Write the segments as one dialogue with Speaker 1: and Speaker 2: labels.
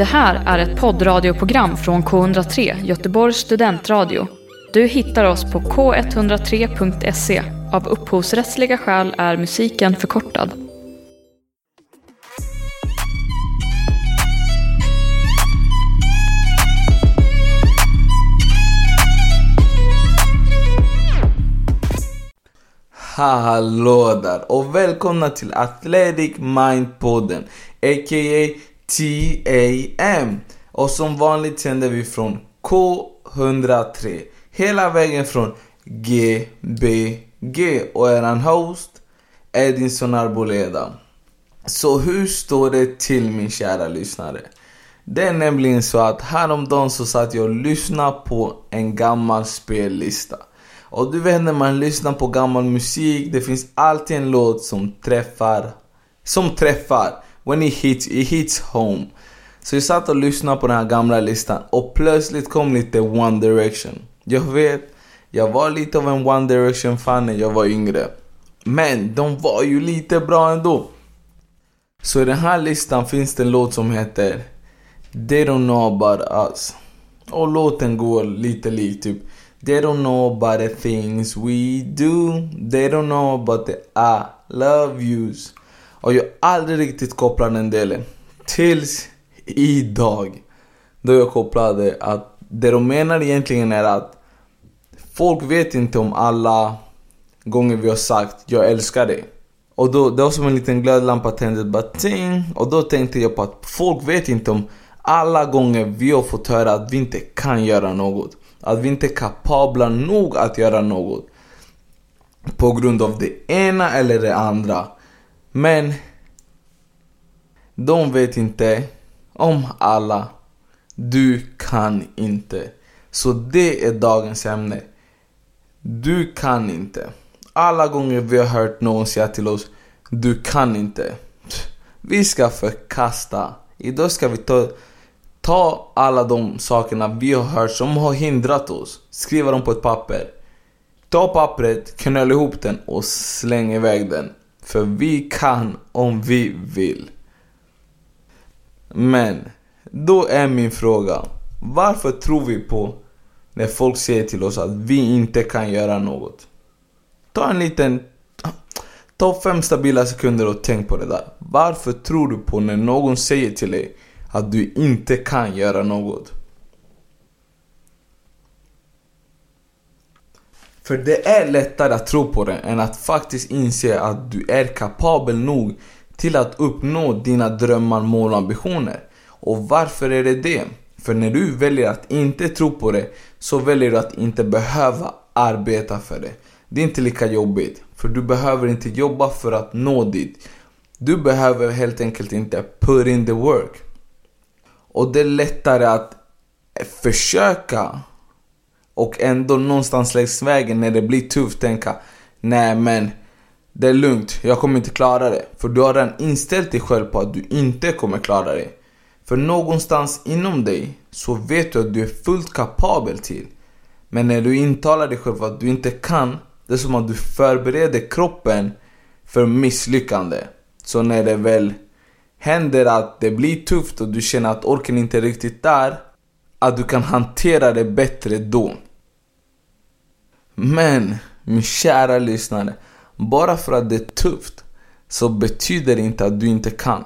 Speaker 1: Det här är ett poddradioprogram från K103, Göteborgs studentradio. Du hittar oss på k103.se. Av upphovsrättsliga skäl är musiken förkortad.
Speaker 2: Hallå där och välkomna till Athletic Mind-podden a.k.a. TAM. Och som vanligt sänder vi från K103 hela vägen från GBG och eran host Edinson Arboleda. Så hur står det till min kära lyssnare? Det är nämligen så att häromdagen så satt jag och lyssnade på en gammal spellista. Och du vet när man lyssnar på gammal musik, det finns alltid en låt som träffar, som träffar. When it hits, it hits home. Så jag satt och lyssnade på den här gamla listan och plötsligt kom lite One Direction. Jag vet, jag var lite av en One Direction fan när jag var yngre. Men de var ju lite bra ändå. Så i den här listan finns det en låt som heter They don't know about us. Och låten går lite likt typ They don't know about the things we do. They don't know about the I love yous. Och jag har aldrig riktigt kopplat den delen. Tills idag. Då jag kopplade att det de menar egentligen är att folk vet inte om alla gånger vi har sagt jag älskar dig. Och då, det var som en liten glödlampa tändes bara ting. Och då tänkte jag på att folk vet inte om alla gånger vi har fått höra att vi inte kan göra något. Att vi inte är kapabla nog att göra något. På grund av det ena eller det andra. Men de vet inte om alla. Du kan inte. Så det är dagens ämne. Du kan inte. Alla gånger vi har hört någon säga till oss Du kan inte. Vi ska förkasta. Idag ska vi ta Ta alla de sakerna vi har hört som har hindrat oss. Skriva dem på ett papper. Ta pappret, knöla ihop den och släng iväg den. För vi kan om vi vill. Men, då är min fråga. Varför tror vi på när folk säger till oss att vi inte kan göra något? Ta en liten... Ta fem stabila sekunder och tänk på det där. Varför tror du på när någon säger till dig att du inte kan göra något. För det är lättare att tro på det än att faktiskt inse att du är kapabel nog till att uppnå dina drömmar, mål och ambitioner. Och varför är det det? För när du väljer att inte tro på det så väljer du att inte behöva arbeta för det. Det är inte lika jobbigt, för du behöver inte jobba för att nå dit. Du behöver helt enkelt inte put in the work. Och det är lättare att försöka och ändå någonstans längs vägen när det blir tufft tänka Nej men det är lugnt, jag kommer inte klara det. För du har redan inställt dig själv på att du inte kommer klara det. För någonstans inom dig så vet du att du är fullt kapabel till. Men när du intalar dig själv att du inte kan, det är som att du förbereder kroppen för misslyckande. Så när det väl händer att det blir tufft och du känner att orken inte är riktigt där, att du kan hantera det bättre då. Men, min kära lyssnare, bara för att det är tufft så betyder det inte att du inte kan.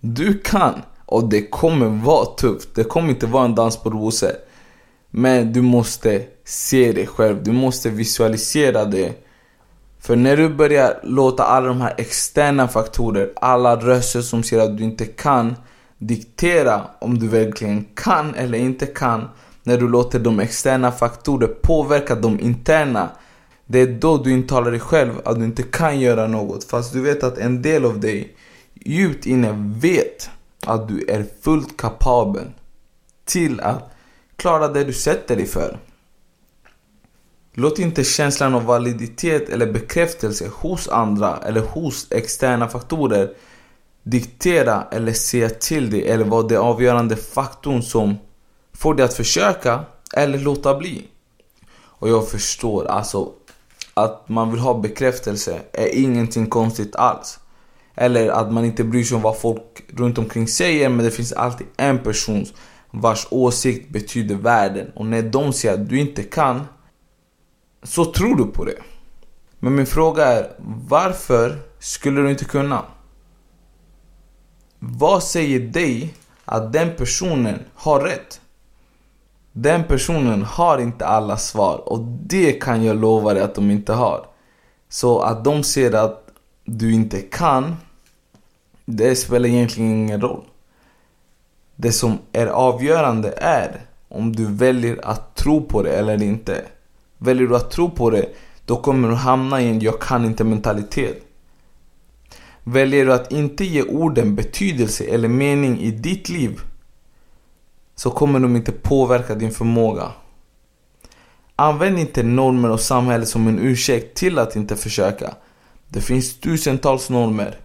Speaker 2: Du kan och det kommer vara tufft. Det kommer inte vara en dans på rosor. Men du måste se dig själv. Du måste visualisera det för när du börjar låta alla de här externa faktorer, alla röster som säger att du inte kan, diktera om du verkligen kan eller inte kan. När du låter de externa faktorer påverka de interna. Det är då du intalar dig själv att du inte kan göra något. Fast du vet att en del av dig djupt inne vet att du är fullt kapabel till att klara det du sätter dig för. Låt inte känslan av validitet eller bekräftelse hos andra eller hos externa faktorer diktera eller säga till dig eller vara den avgörande faktorn som får dig att försöka eller låta bli. Och jag förstår alltså att man vill ha bekräftelse är ingenting konstigt alls. Eller att man inte bryr sig om vad folk runt omkring säger men det finns alltid en person vars åsikt betyder världen. Och när de säger att du inte kan, så tror du på det. Men min fråga är, varför skulle du inte kunna? Vad säger dig att den personen har rätt? Den personen har inte alla svar och det kan jag lova dig att de inte har. Så att de ser att du inte kan, det spelar egentligen ingen roll. Det som är avgörande är om du väljer att tro på det eller inte. Väljer du att tro på det, då kommer du hamna i en jag kan inte mentalitet. Väljer du att inte ge orden betydelse eller mening i ditt liv så kommer de inte påverka din förmåga. Använd inte normer och samhället som en ursäkt till att inte försöka. Det finns tusentals normer.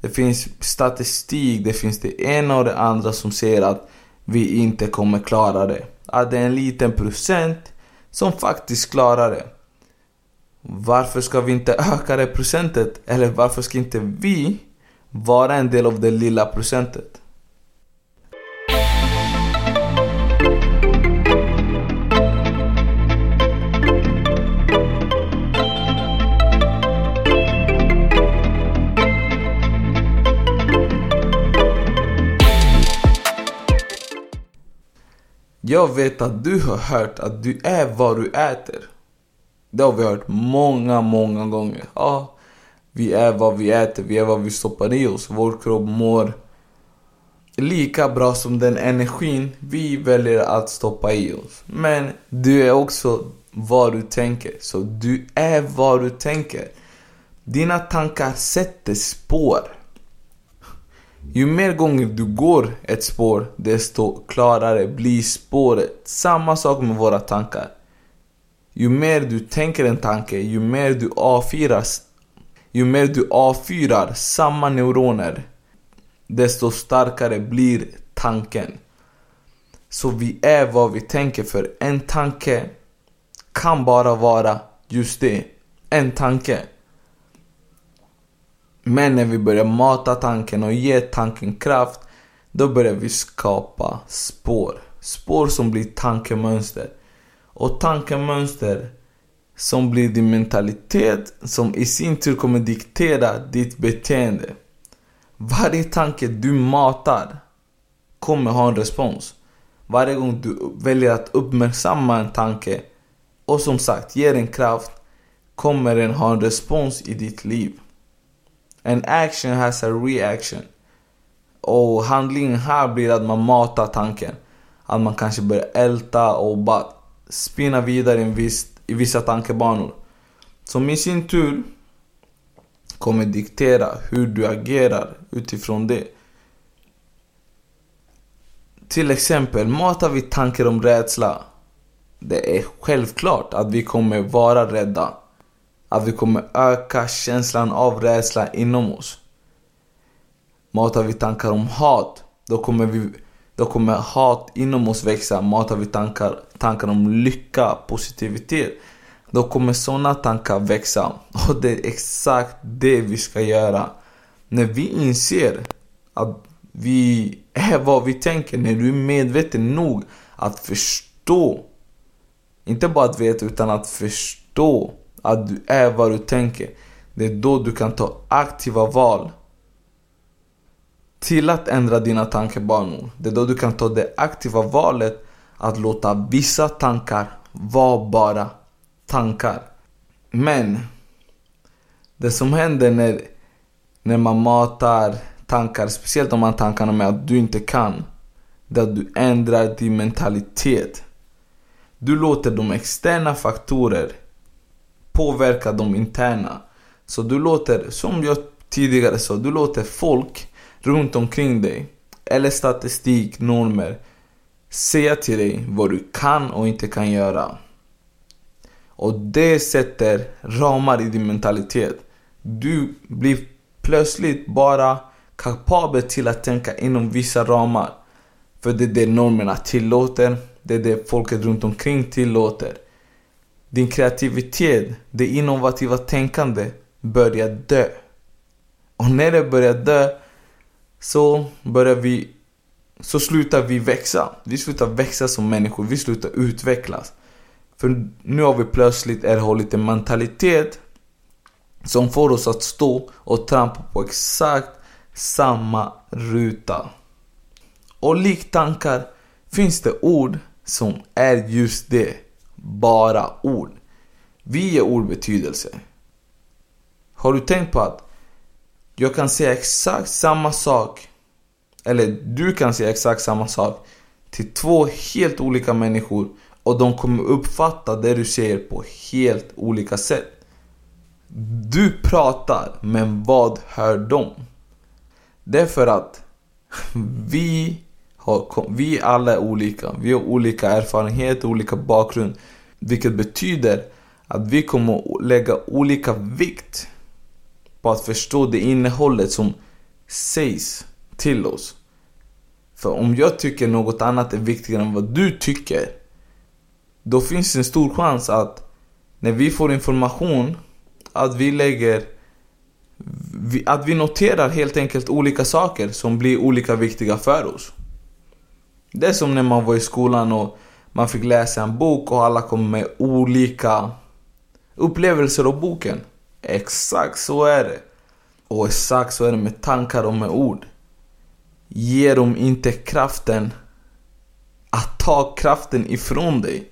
Speaker 2: Det finns statistik, det finns det ena och det andra som säger att vi inte kommer klara det. Att det är en liten procent som faktiskt klarar det. Varför ska vi inte öka det procentet? Eller varför ska inte vi vara en del av det lilla procentet? Jag vet att du har hört att du är vad du äter. Det har vi hört många, många gånger. Ja, vi är vad vi äter, vi är vad vi stoppar i oss. Vår kropp mår lika bra som den energin vi väljer att stoppa i oss. Men du är också vad du tänker. Så du är vad du tänker. Dina tankar sätter spår. Ju mer gånger du går ett spår, desto klarare blir spåret. Samma sak med våra tankar. Ju mer du tänker en tanke, ju mer du avfyras. ju mer du avfyrar samma neuroner, desto starkare blir tanken. Så vi är vad vi tänker för en tanke kan bara vara just det, en tanke. Men när vi börjar mata tanken och ge tanken kraft, då börjar vi skapa spår. Spår som blir tankemönster. Och tankemönster som blir din mentalitet som i sin tur kommer diktera ditt beteende. Varje tanke du matar kommer ha en respons. Varje gång du väljer att uppmärksamma en tanke och som sagt ger den kraft kommer den ha en respons i ditt liv. En action has a reaction. Och handlingen här blir att man matar tanken. Att man kanske börjar älta och bara spinna vidare i, viss, i vissa tankebanor. Som i sin tur kommer diktera hur du agerar utifrån det. Till exempel, matar vi tankar om rädsla. Det är självklart att vi kommer vara rädda. Att vi kommer öka känslan av rädsla inom oss. Matar vi tankar om hat, då kommer, vi, då kommer hat inom oss växa. Matar vi tankar, tankar om lycka, positivitet, då kommer sådana tankar växa. Och det är exakt det vi ska göra. När vi inser att vi är vad vi tänker, när du är medveten nog att förstå, inte bara att veta utan att förstå att du är vad du tänker. Det är då du kan ta aktiva val till att ändra dina tankebanor. Det är då du kan ta det aktiva valet att låta vissa tankar vara bara tankar. Men det som händer när, när man matar tankar, speciellt om man tankarna med att du inte kan, det är att du ändrar din mentalitet. Du låter de externa faktorer påverka de interna. Så du låter, som jag tidigare sa, du låter folk runt omkring dig eller statistik, normer säga till dig vad du kan och inte kan göra. Och det sätter ramar i din mentalitet. Du blir plötsligt bara kapabel till att tänka inom vissa ramar. För det är det normerna tillåter, det är det folket runt omkring tillåter. Din kreativitet, det innovativa tänkande börjar dö. Och när det börjar dö så börjar vi så slutar vi växa. Vi slutar växa som människor, vi slutar utvecklas. För nu har vi plötsligt erhållit en mentalitet som får oss att stå och trampa på exakt samma ruta. Och likt tankar finns det ord som är just det. Bara ord. Vi ger ord betydelse. Har du tänkt på att jag kan säga exakt samma sak eller du kan säga exakt samma sak till två helt olika människor och de kommer uppfatta det du säger på helt olika sätt. Du pratar, men vad hör de? Det är för att vi, vi alla är olika. Vi har olika erfarenheter, olika bakgrund. Vilket betyder att vi kommer lägga olika vikt på att förstå det innehållet som sägs till oss. För om jag tycker något annat är viktigare än vad du tycker, då finns det en stor chans att när vi får information, att vi lägger att vi noterar helt enkelt olika saker som blir olika viktiga för oss. Det är som när man var i skolan och man fick läsa en bok och alla kom med olika upplevelser av boken. Exakt så är det. Och exakt så är det med tankar och med ord. Ge dem inte kraften att ta kraften ifrån dig.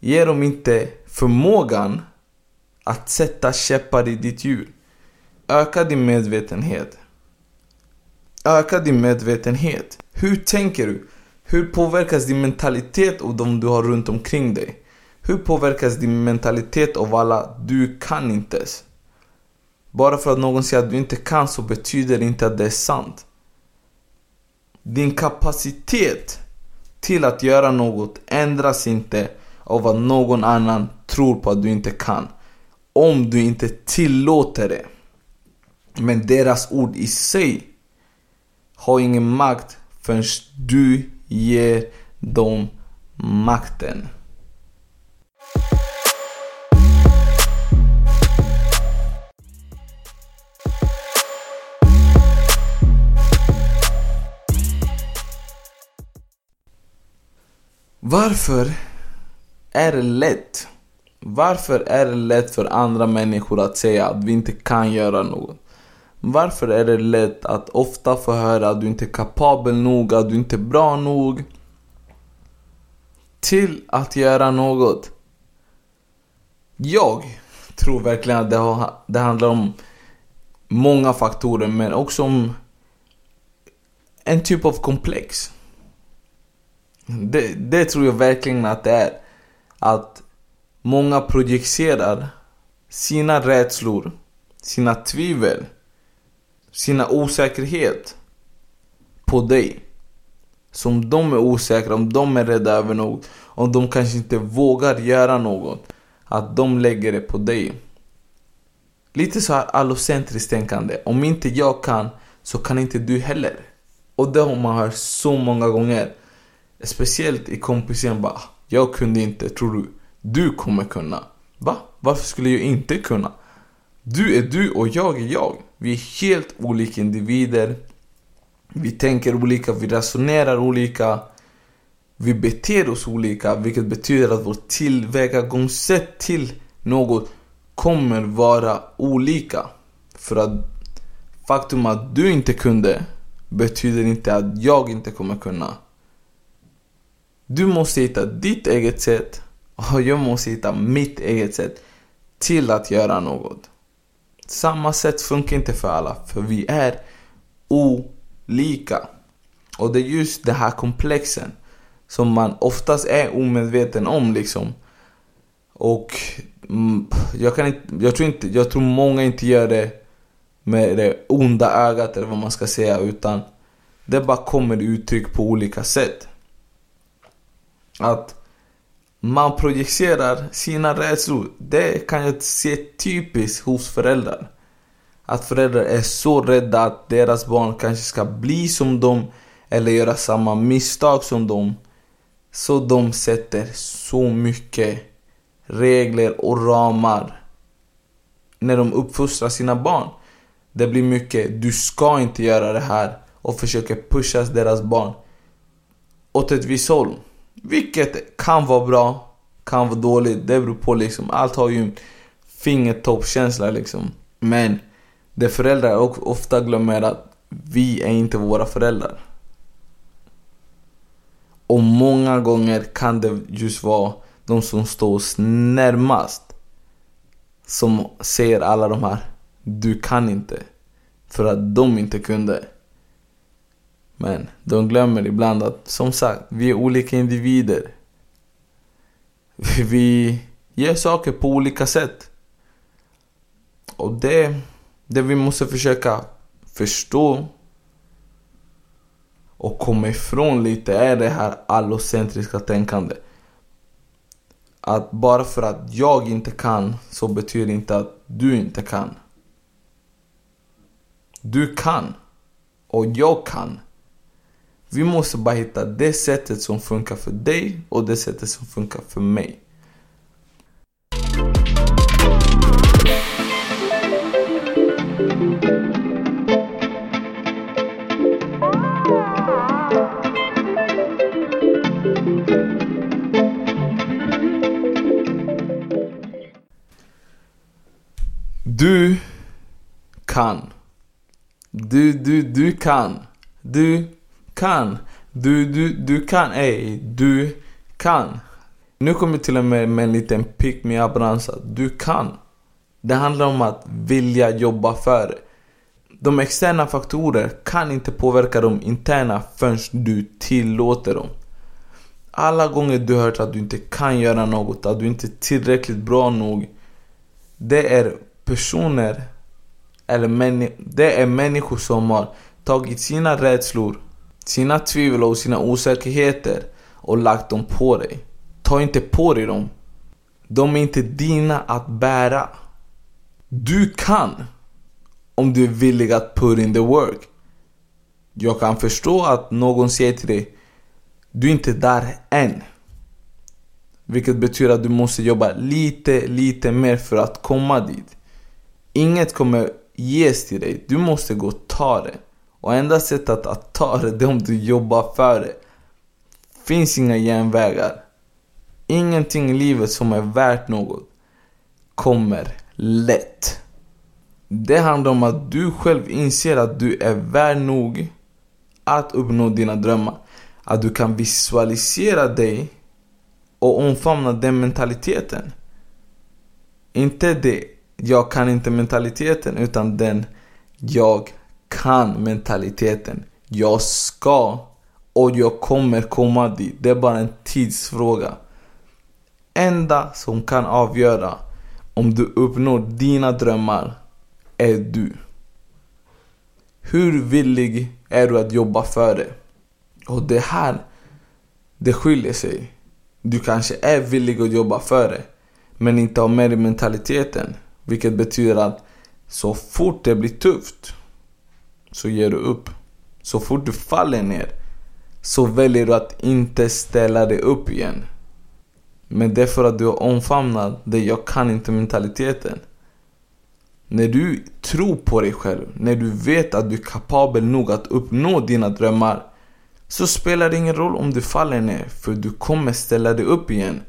Speaker 2: Ge dem inte förmågan att sätta käppar i ditt hjul. Öka din medvetenhet. Öka din medvetenhet. Hur tänker du? Hur påverkas din mentalitet av de du har runt omkring dig? Hur påverkas din mentalitet av alla du kan inte? Bara för att någon säger att du inte kan så betyder det inte att det är sant. Din kapacitet till att göra något ändras inte av vad någon annan tror på att du inte kan. Om du inte tillåter det. Men deras ord i sig har ingen makt förrän du ger dem makten. Varför är det lätt? Varför är det lätt för andra människor att säga att vi inte kan göra något? Varför är det lätt att ofta få höra att du inte är kapabel nog, att du inte är bra nog till att göra något? Jag tror verkligen att det, har, det handlar om många faktorer men också om en typ av komplex. Det, det tror jag verkligen att det är. Att många projicerar sina rädslor, sina tvivel, sina osäkerhet på dig. Så om de är osäkra, om de är rädda över något, om de kanske inte vågar göra något, att de lägger det på dig. Lite så här allocentriskt tänkande. Om inte jag kan, så kan inte du heller. Och det har man hört så många gånger. Speciellt i kompisen bara, ah, jag kunde inte, tror du? Du kommer kunna. Va? Varför skulle jag inte kunna? Du är du och jag är jag. Vi är helt olika individer. Vi tänker olika, vi resonerar olika. Vi beter oss olika, vilket betyder att vårt tillvägagångssätt till något kommer vara olika. För att faktum att du inte kunde betyder inte att jag inte kommer kunna. Du måste hitta ditt eget sätt och jag måste hitta mitt eget sätt till att göra något. Samma sätt funkar inte för alla, för vi är olika. Och det är just det här komplexen som man oftast är omedveten om liksom. Och mm, jag kan inte, jag tror inte, jag tror många inte gör det med det onda ögat eller vad man ska säga utan det bara kommer uttryck på olika sätt. Att man projicerar sina rädslor. Det kan jag se typiskt hos föräldrar. Att föräldrar är så rädda att deras barn kanske ska bli som dem eller göra samma misstag som dem. Så de sätter så mycket regler och ramar när de uppfostrar sina barn. Det blir mycket, du ska inte göra det här och försöker pusha deras barn åt ett visst håll. Vilket kan vara bra, kan vara dåligt, det beror på liksom. Allt har ju en fingertoppskänsla liksom. Men det föräldrar ofta glömmer att vi är inte våra föräldrar. Och många gånger kan det just vara de som står oss närmast som säger alla de här Du kan inte. För att de inte kunde. Men de glömmer ibland att som sagt, vi är olika individer. Vi gör saker på olika sätt. Och det, det vi måste försöka förstå och komma ifrån lite är det här allocentriska tänkande. Att bara för att jag inte kan så betyder det inte att du inte kan. Du kan. Och jag kan. Vi måste bara hitta det sättet som funkar för dig och det sättet som funkar för mig. Du kan. Du, du, du kan. Du kan. Du, du, du kan ej. Du kan. Nu kommer jag till och med med en liten pick me up -ransa. Du kan. Det handlar om att vilja jobba för det. De externa faktorer kan inte påverka de interna förrän du tillåter dem. Alla gånger du hört att du inte kan göra något, att du inte är tillräckligt bra nog. Det är personer, eller det är människor som har tagit sina rädslor, sina tvivel och sina osäkerheter och lagt dem på dig. Ta inte på dig dem. De är inte dina att bära. Du kan om du är villig att put in the work. Jag kan förstå att någon säger till dig du är inte där än. Vilket betyder att du måste jobba lite, lite mer för att komma dit. Inget kommer ges till dig. Du måste gå och ta det. Och enda sättet att ta det, det är om du jobbar för det. Finns inga genvägar. Ingenting i livet som är värt något kommer lätt. Det handlar om att du själv inser att du är värd nog att uppnå dina drömmar. Att du kan visualisera dig och omfamna den mentaliteten. Inte det jag kan inte mentaliteten utan den jag kan mentaliteten. Jag ska och jag kommer komma dit. Det är bara en tidsfråga. Enda som kan avgöra om du uppnår dina drömmar är du. Hur villig är du att jobba för det? Och det här, det skiljer sig. Du kanske är villig att jobba för det, men inte har med dig mentaliteten. Vilket betyder att så fort det blir tufft så ger du upp. Så fort du faller ner så väljer du att inte ställa dig upp igen. Men det är för att du har omfamnat det jag kan inte mentaliteten. När du tror på dig själv, när du vet att du är kapabel nog att uppnå dina drömmar så spelar det ingen roll om du faller ner för du kommer ställa dig upp igen.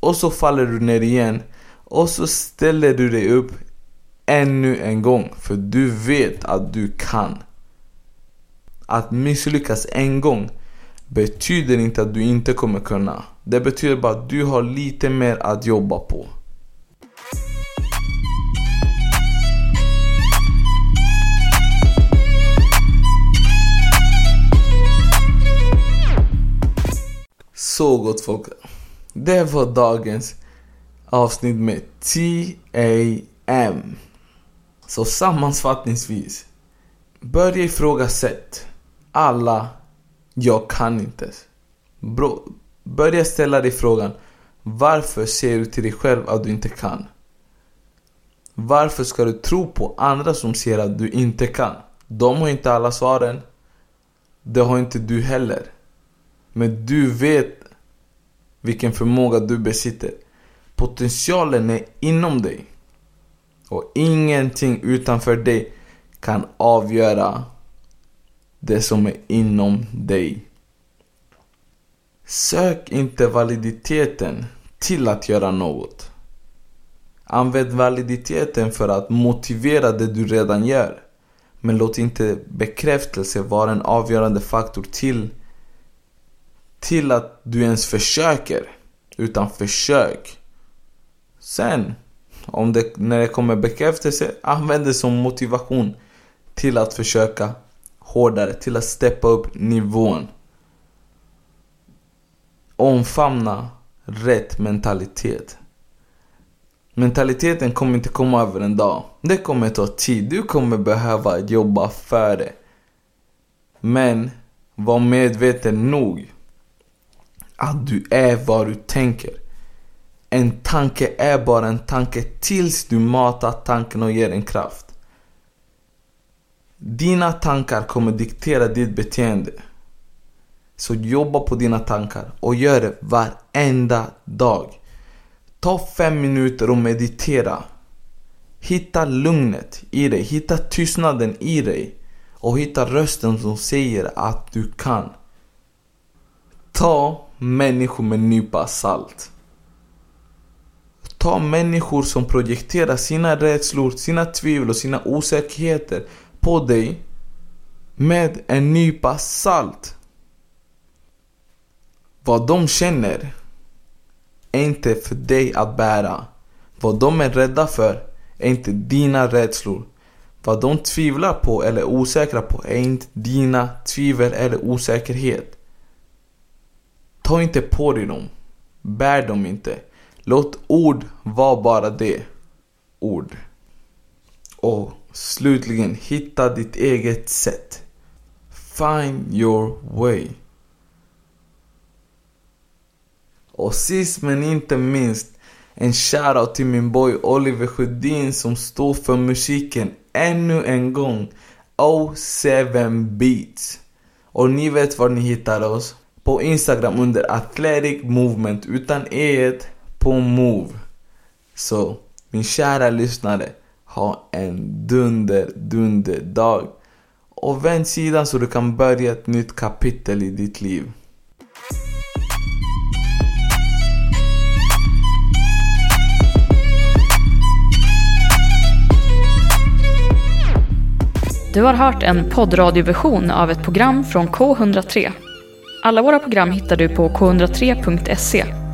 Speaker 2: Och så faller du ner igen och så ställer du dig upp ännu en gång för du vet att du kan. Att misslyckas en gång betyder inte att du inte kommer kunna. Det betyder bara att du har lite mer att jobba på. Så gott folk. Det var dagens avsnitt med TAM. Så sammanfattningsvis. Börja ifrågasätt. alla jag kan inte. Bro, börja ställa dig frågan varför säger du till dig själv att du inte kan? Varför ska du tro på andra som säger att du inte kan? De har inte alla svaren. Det har inte du heller. Men du vet vilken förmåga du besitter. Potentialen är inom dig. Och ingenting utanför dig kan avgöra det som är inom dig. Sök inte validiteten till att göra något. Använd validiteten för att motivera det du redan gör. Men låt inte bekräftelse vara en avgörande faktor till, till att du ens försöker. Utan försök. Sen, om det, när det kommer bekräftelse, använd det som motivation till att försöka hårdare, till att steppa upp nivån. Omfamna rätt mentalitet. Mentaliteten kommer inte komma över en dag. Det kommer ta tid. Du kommer behöva jobba för det. Men var medveten nog att du är vad du tänker. En tanke är bara en tanke tills du matar tanken och ger den kraft. Dina tankar kommer diktera ditt beteende. Så jobba på dina tankar och gör det varenda dag. Ta fem minuter och meditera. Hitta lugnet i dig, hitta tystnaden i dig och hitta rösten som säger att du kan. Ta människor med nypa salt. Ta människor som projekterar sina rädslor, sina tvivel och sina osäkerheter på dig med en nypa salt. Vad de känner är inte för dig att bära. Vad de är rädda för är inte dina rädslor. Vad de tvivlar på eller är osäkra på är inte dina tvivel eller osäkerhet. Ta inte på dig dem. Bär dem inte. Låt ord vara bara det. Ord. Och slutligen, hitta ditt eget sätt. Find your way. Och sist men inte minst, en shoutout till min boy Oliver Sjödin som står för musiken ännu en gång. 07 Beats. Och ni vet var ni hittar oss. På Instagram under Athletic Movement utan e på Move. Så min kära lyssnare, ha en dunder, dunder dag. Och vänd sidan så du kan börja ett nytt kapitel i ditt liv.
Speaker 1: Du har hört en poddradioversion av ett program från K103. Alla våra program hittar du på k103.se.